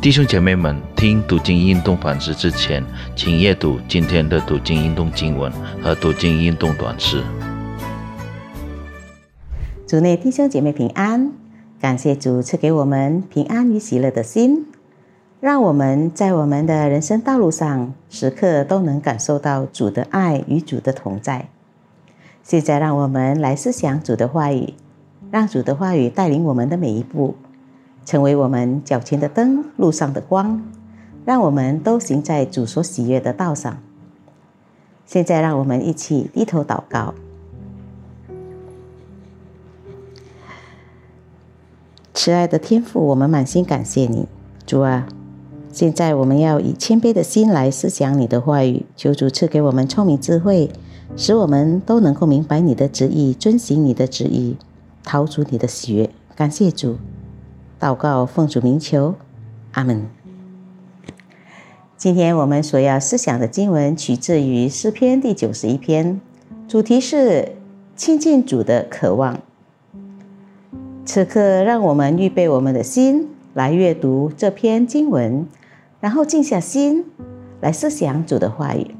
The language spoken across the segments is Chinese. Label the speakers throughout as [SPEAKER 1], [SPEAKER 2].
[SPEAKER 1] 弟兄姐妹们，听读经运动反思之前，请阅读今天的读经运动经文和读经运动短诗。
[SPEAKER 2] 主内弟兄姐妹平安，感谢主赐给我们平安与喜乐的心，让我们在我们的人生道路上时刻都能感受到主的爱与主的同在。现在，让我们来思想主的话语，让主的话语带领我们的每一步。成为我们脚前的灯，路上的光，让我们都行在主所喜悦的道上。现在，让我们一起低头祷告。慈爱的天父，我们满心感谢你，主啊！现在我们要以谦卑的心来思想你的话语，求主赐给我们聪明智慧，使我们都能够明白你的旨意，遵行你的旨意，逃出你的喜悦。感谢主。祷告，奉主名求，阿门。今天我们所要思想的经文取自于诗篇第九十一篇，主题是亲近主的渴望。此刻，让我们预备我们的心来阅读这篇经文，然后静下心来思想主的话语。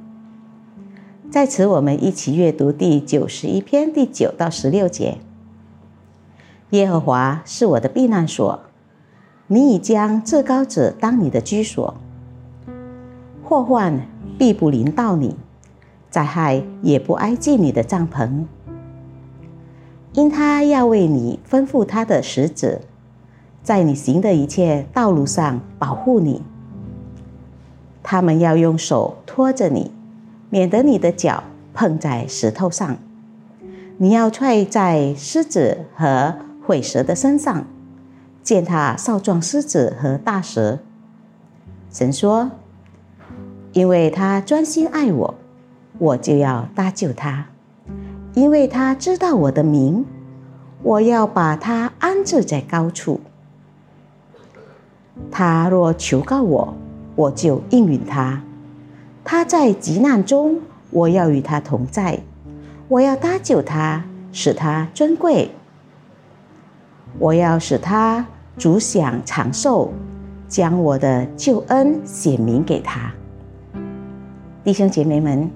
[SPEAKER 2] 在此，我们一起阅读第九十一篇第九到十六节。耶和华是我的避难所。你已将至高者当你的居所，祸患必不临到你，灾害也不挨近你的帐篷，因他要为你吩咐他的使者，在你行的一切道路上保护你。他们要用手托着你，免得你的脚碰在石头上。你要踹在狮子和毁蛇的身上。践踏少壮狮子和大蛇。神说：“因为他专心爱我，我就要搭救他；因为他知道我的名，我要把他安置在高处。他若求告我，我就应允他。他在急难中，我要与他同在，我要搭救他，使他尊贵。我要使他。”主享长寿，将我的救恩显明给他。弟兄姐妹们，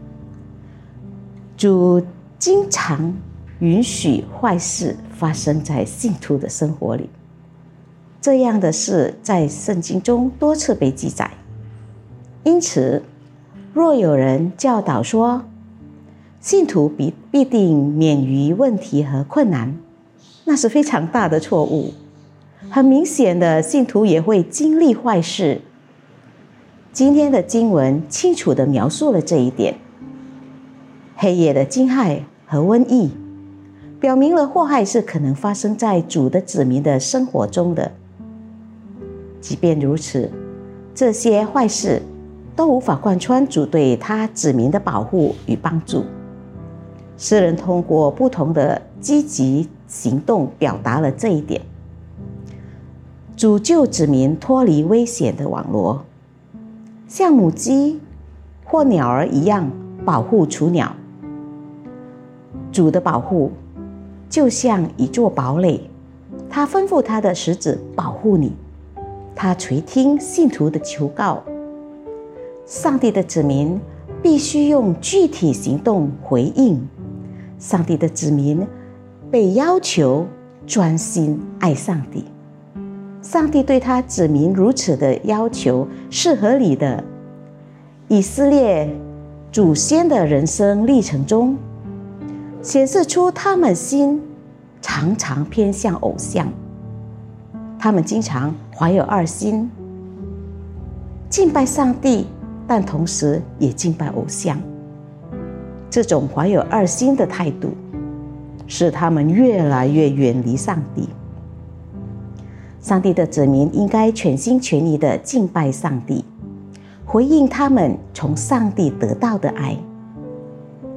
[SPEAKER 2] 主经常允许坏事发生在信徒的生活里，这样的事在圣经中多次被记载。因此，若有人教导说信徒必必定免于问题和困难，那是非常大的错误。很明显的，信徒也会经历坏事。今天的经文清楚的描述了这一点。黑夜的惊骇和瘟疫，表明了祸害是可能发生在主的子民的生活中的。即便如此，这些坏事都无法贯穿主对他子民的保护与帮助。诗人通过不同的积极行动表达了这一点。主救子民脱离危险的网罗，像母鸡或鸟儿一样保护雏鸟。主的保护就像一座堡垒，他吩咐他的使者保护你，他垂听信徒的求告。上帝的子民必须用具体行动回应。上帝的子民被要求专心爱上帝。上帝对他指明如此的要求是合理的。以色列祖先的人生历程中，显示出他们心常常偏向偶像，他们经常怀有二心，敬拜上帝，但同时也敬拜偶像。这种怀有二心的态度，使他们越来越远离上帝。上帝的子民应该全心全意的敬拜上帝，回应他们从上帝得到的爱。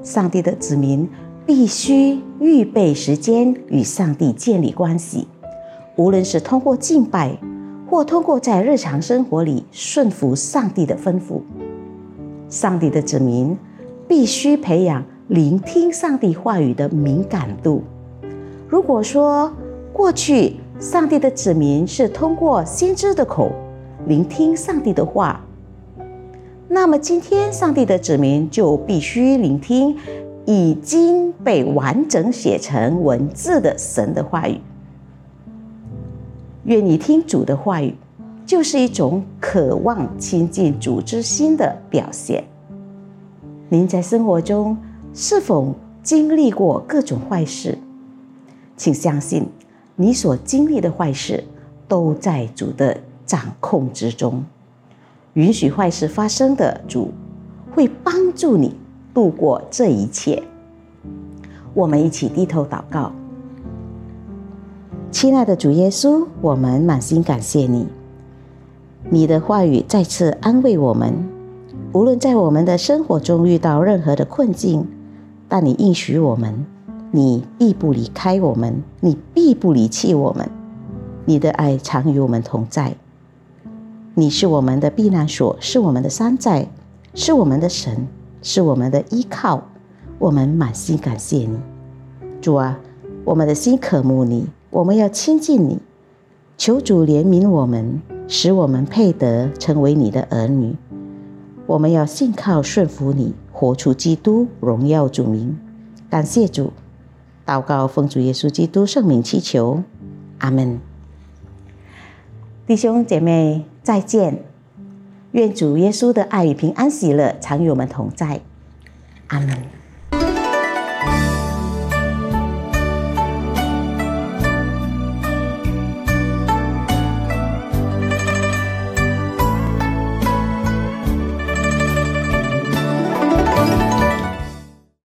[SPEAKER 2] 上帝的子民必须预备时间与上帝建立关系，无论是通过敬拜，或通过在日常生活里顺服上帝的吩咐。上帝的子民必须培养聆听上帝话语的敏感度。如果说过去，上帝的子民是通过先知的口聆听上帝的话，那么今天上帝的子民就必须聆听已经被完整写成文字的神的话语。愿你听主的话语，就是一种渴望亲近主之心的表现。您在生活中是否经历过各种坏事？请相信，你所经历的坏事都在主的掌控之中。允许坏事发生的主，会帮助你度过这一切。我们一起低头祷告，亲爱的主耶稣，我们满心感谢你，你的话语再次安慰我们。无论在我们的生活中遇到任何的困境，但你应许我们。你必不离开我们，你必不离弃我们，你的爱常与我们同在。你是我们的避难所，是我们的山寨，是我们的神，是我们的依靠。我们满心感谢你，主啊，我们的心渴慕你，我们要亲近你。求主怜悯我们，使我们配得成为你的儿女。我们要信靠顺服你，活出基督，荣耀主名。感谢主。祷告，奉主耶稣基督圣名祈求，阿门。弟兄姐妹，再见！愿主耶稣的爱与平安喜乐常与我们同在，阿门。